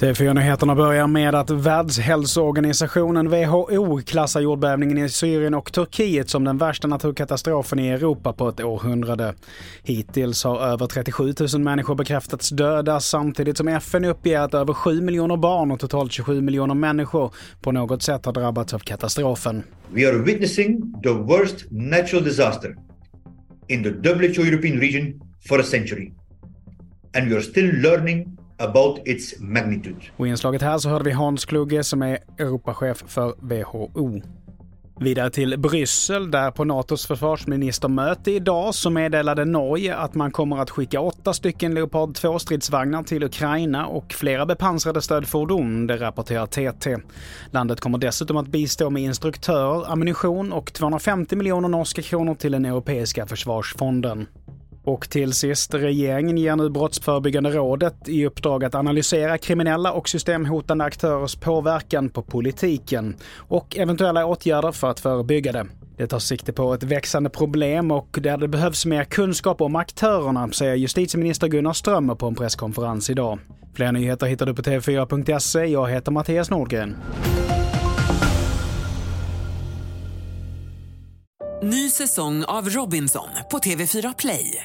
TV4-nyheterna börjar med att Världshälsoorganisationen WHO klassar jordbävningen i Syrien och Turkiet som den värsta naturkatastrofen i Europa på ett århundrade. Hittills har över 37 000 människor bekräftats döda samtidigt som FN uppger att över 7 miljoner barn och totalt 27 miljoner människor på något sätt har drabbats av katastrofen. we are witnessing the worst natural disaster in the WHO European region for a century. And we are still learning about its magnitude. Och i inslaget här så hörde vi Hans Klugge som är Europachef för WHO. Vidare till Bryssel, där på NATOs försvarsministermöte idag så meddelade Norge att man kommer att skicka åtta stycken Leopard 2-stridsvagnar till Ukraina och flera bepansrade stödfordon, det rapporterar TT. Landet kommer dessutom att bistå med instruktörer, ammunition och 250 miljoner norska kronor till den europeiska försvarsfonden. Och till sist, regeringen ger nu Brottsförebyggande rådet i uppdrag att analysera kriminella och systemhotande aktörers påverkan på politiken och eventuella åtgärder för att förebygga det. Det tar sikte på ett växande problem och där det behövs mer kunskap om aktörerna, säger justitieminister Gunnar Strömmer på en presskonferens idag. Fler nyheter hittar du på tv4.se. Jag heter Mattias Nordgren. Ny säsong av Robinson på TV4 Play.